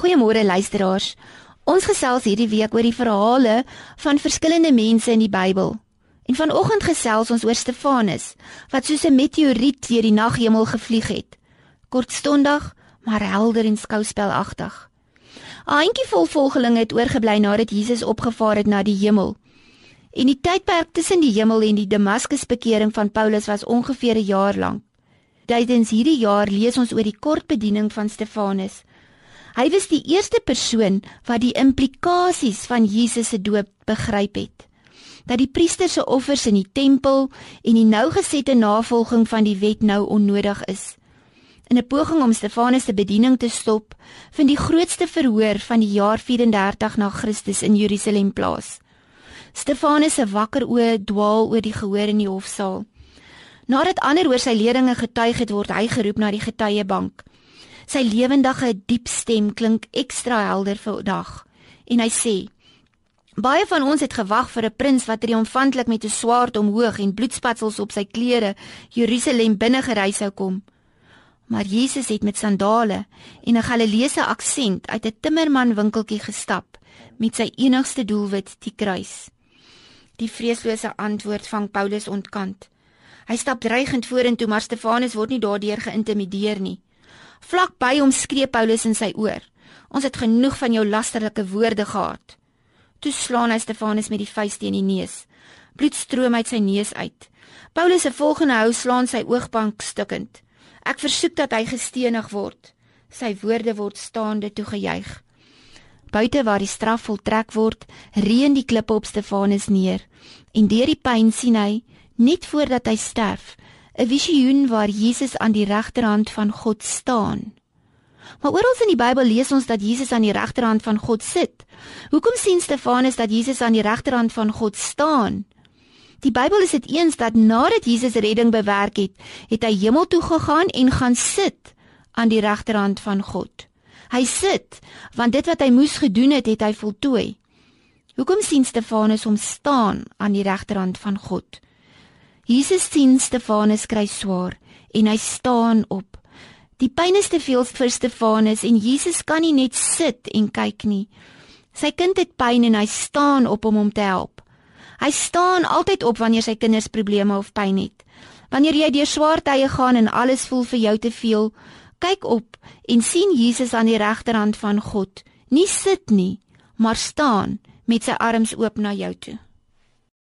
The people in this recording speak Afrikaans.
Goeiemôre luisteraars. Ons gesels hierdie week oor die verhale van verskillende mense in die Bybel. En vanoggend gesels ons oor Stefanus wat soos 'n meteoriet deur die naghemel gevlieg het. Kortstondig, maar helder en skouspelagtig. 'n Handjievol volgelinge het oorgebly nadat Jesus opgevaar het na die hemel. En die tydperk tussen die hemel en die Damaskus bekering van Paulus was ongeveer 'n jaar lank. Tydens hierdie jaar lees ons oor die kort bediening van Stefanus Hy was die eerste persoon wat die implikasies van Jesus se doop begryp het. Dat die priesters se offers in die tempel en die nougesette navolging van die wet nou onnodig is. In 'n poging om Stefanus se bediening te stop, vind die grootste verhoor van die jaar 34 na Christus in Jerusalem plaas. Stefanus se wakker oë dwaal oor die gehoor in die hofsaal. Nadat ander oor sy leringe getuig het, word hy geroep na die getuiebank. Sy lewendige diep stem klink ekstra helder vir dag en hy sê: Baie van ons het gewag vir 'n prins wat triomfantelik met 'n swaard omhoog en bloedspatsels op sy klere Jerusalem binne gery sou kom. Maar Jesus het met sandale en 'n Galileese aksent uit 'n timmerman winkeltjie gestap met sy enigste doelwit die kruis. Die vreeslose antwoord van Paulus ontkant. Hy stap dreigend vorentoe, maar Stefanus word nie daardeur geïntimideer nie. Vlak by hom skree Paulus in sy oor: "Ons het genoeg van jou lasterlike woorde gehad." Toe slaan hy Stefanus met die vuis teen die neus. Bloed stroom uit sy neus uit. Paulus se volgende hou slaan sy oogbank stukkend. "Ek versoek dat hy gestenig word." Sy woorde word staande toe gejuig. Buite waar die straf voltrek word, reën die klippe op Stefanus neer. En deur die pyn sien hy, net voordat hy sterf, 'n visioen waar Jesus aan die regterhand van God staan. Maar oral in die Bybel lees ons dat Jesus aan die regterhand van God sit. Hoekom sien Stefanus dat Jesus aan die regterhand van God staan? Die Bybel is dit eens dat nadat Jesus redding bewerk het, het hy hemel toe gegaan en gaan sit aan die regterhand van God. Hy sit want dit wat hy moes gedoen het, het hy voltooi. Hoekom sien Stefanus hom staan aan die regterhand van God? Jesus sien Stefanus kry swaar en hy staan op. Die pyn is te veel vir Stefanus en Jesus kan nie net sit en kyk nie. Sy kind het pyn en hy staan op om hom te help. Hy staan altyd op wanneer sy kinders probleme of pyn het. Wanneer jy deur swaar tye gaan en alles voel vir jou te veel, kyk op en sien Jesus aan die regterhand van God. Nie sit nie, maar staan met sy arms oop na jou toe.